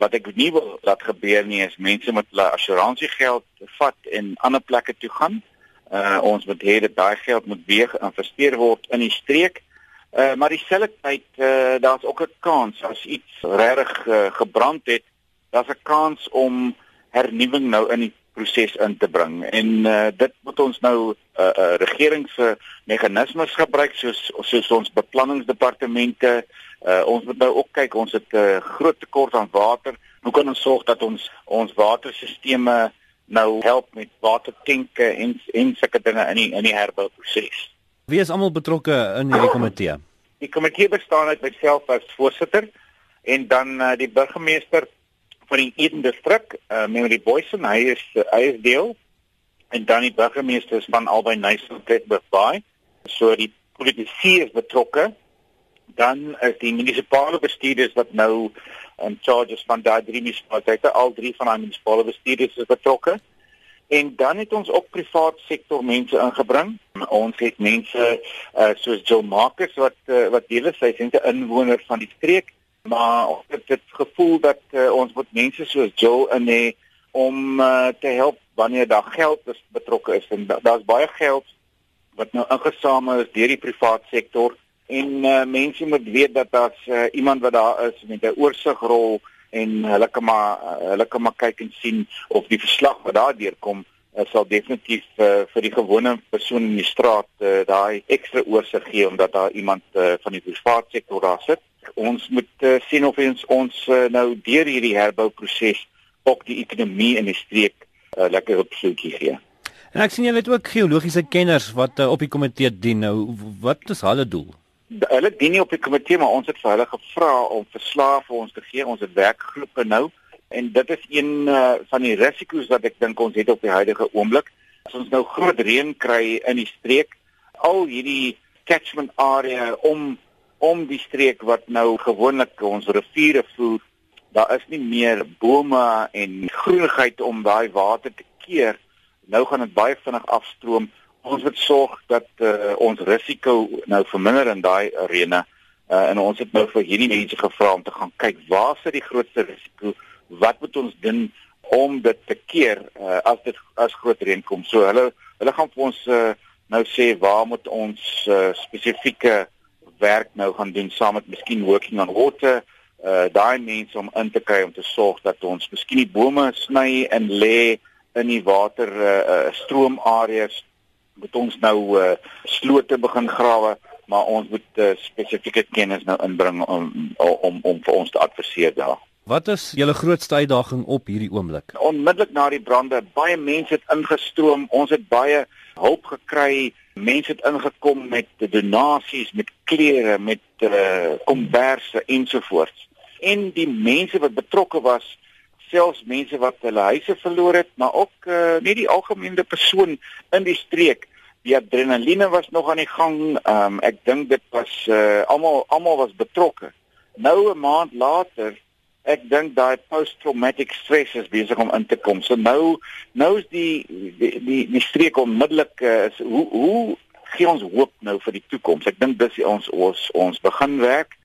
Wat ek nie wil laat gebeur nie is mense met hulle assuransiegeld vat en ander plekke toe gaan. Uh ons moet hê dat daai geld moet weer geïnvesteer word in die streek. Uh maar dieselfde tyd uh daar's ook 'n kans as iets regtig uh, gebrand het, daar's 'n kans om hernuwing nou in die proses in te bring. En uh dit moet ons nou uh, uh regering se meganismes gebruik soos soos ons beplanningsdepartemente. Uh ons moet nou ook kyk, ons het 'n uh, groot tekort aan water. Hoe kan ons sorg dat ons ons waterstelsels nou help met watertenke en en sulke dinge in die in die herbouproses? Wie is almal betrokke in hierdie komitee? Die komitee bestaan uit myself as voorsitter en dan uh, die burgemeester van die Eden distrik, uh, Memory Boysen, hy is uh, hy is deel en dan die burgemeester van Albei Nyson Pletburg Bay. So die politici is betrokke. Dan is die munisipale bestuurders wat nou in charge is van daai drie munisipaliteite, al drie van daai munisipale bestuurders is betrokke. En dan het ons ook privaat sektor mense ingebring. Ons het mense uh, soos Jill Marcus wat uh, wat deel is, sy is 'n inwoner van die streek, maar ons het dit gevoel dat uh, ons moet mense soos Jill in hê om uh, te help wanneer daar geld is betrokke is en daar's baie geld wat nou ingesamel is deur die privaat sektor en uh, mense moet weet dat daar's uh, iemand wat daar is met 'n oorsigrol en hulle kan maar hulle kan maar kyk en sien of die verslag wat daar deurkom uh, sal definitief uh, vir die gewone persoon in die straat uh, daai ekstra oorsig gee omdat daar iemand uh, van die private sektor daar sit. Ons moet uh, sien of ons ons uh, nou deur hierdie herbouproses ook die ekonomie in die streek uh, lekker op soekie gee. En ek sien julle het ook geologiese kenners wat uh, op die komitee dien. Nou wat is hulle doel? Hulle dien nie op die komitee maar ons het vir hulle gevra om verslae vir ons te gee. Ons het werkgroepe nou en dit is een uh, van die risiko's wat ek dink ons het op die huidige oomblik. As ons nou groot reën kry in die streek al hierdie catchment area om om die streek wat nou gewoonlik ons riviere voer daar is nie meer bome en groenigheid om daai water te keer. Nou gaan dit baie vinnig afstroom ons moet sorg dat uh, ons risiko nou verminder in daai arena. Uh, en ons het nou vir hierdie mense gevra om te gaan kyk waar sit die grootste risiko wat moet ons doen om dit te keer uh, as dit as groot reën kom. So hulle hulle gaan vir ons uh, nou sê waar moet ons uh, spesifieke werk nou gaan doen saam met miskien working on water. Uh, daai mense om in te kry om te sorg dat ons miskien die bome sny en lê in die water uh, uh, stroomareas moet ons nou uh, slote begin grawe maar ons moet uh, spesifieke kennis nou inbring om om om vir ons te adviseer daar. Wat is julle grootste uitdaging op hierdie oomblik? Onmiddellik na die brande, baie mense het ingestroom, ons het baie hulp gekry. Mense het ingekom met donasies, met klere, met uh, komberse ensovoorts. En die mense wat betrokke was, selfs mense wat hulle huise verloor het, maar ook uh, nie die algemene persoon in die streek. Die adrenaline was nog aan die gang. Um, ek dink dit was uh, almal almal was betrokke. Nou 'n maand later, ek dink daai post-traumatic stress is besig om in te kom. So nou nou is die die die, die streek onmiddellik uh, is hoe hoe gee ons hoop nou vir die toekoms? Ek dink dis ons ons ons begin werk